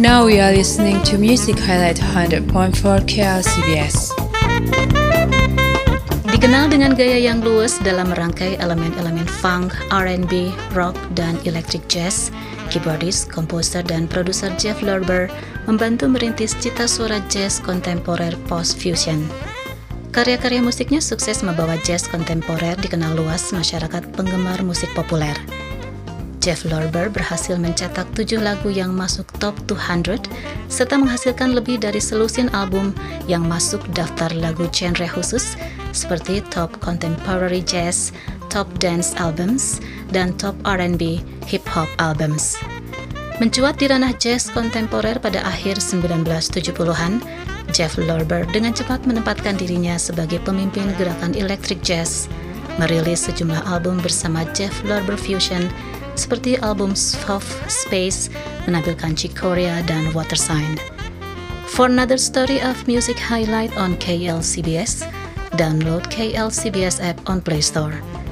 Now we are listening to Music Highlight 100.4 KLCBS. Dikenal dengan gaya yang luas dalam merangkai elemen-elemen funk, R&B, rock, dan electric jazz, keyboardist, komposer, dan produser Jeff Lorber membantu merintis cita suara jazz kontemporer post-fusion. Karya-karya musiknya sukses membawa jazz kontemporer dikenal luas masyarakat penggemar musik populer. Jeff Lorber berhasil mencetak tujuh lagu yang masuk top 200 serta menghasilkan lebih dari selusin album yang masuk daftar lagu genre khusus seperti Top Contemporary Jazz, Top Dance Albums, dan Top R&B Hip Hop Albums. Mencuat di ranah jazz kontemporer pada akhir 1970-an, Jeff Lorber dengan cepat menempatkan dirinya sebagai pemimpin gerakan electric jazz, merilis sejumlah album bersama Jeff Lorber Fusion seperti album Soft Space menampilkan Chick Corea dan Water Sign. For another story of music highlight on KLCBS, download KLCBS app on Play Store.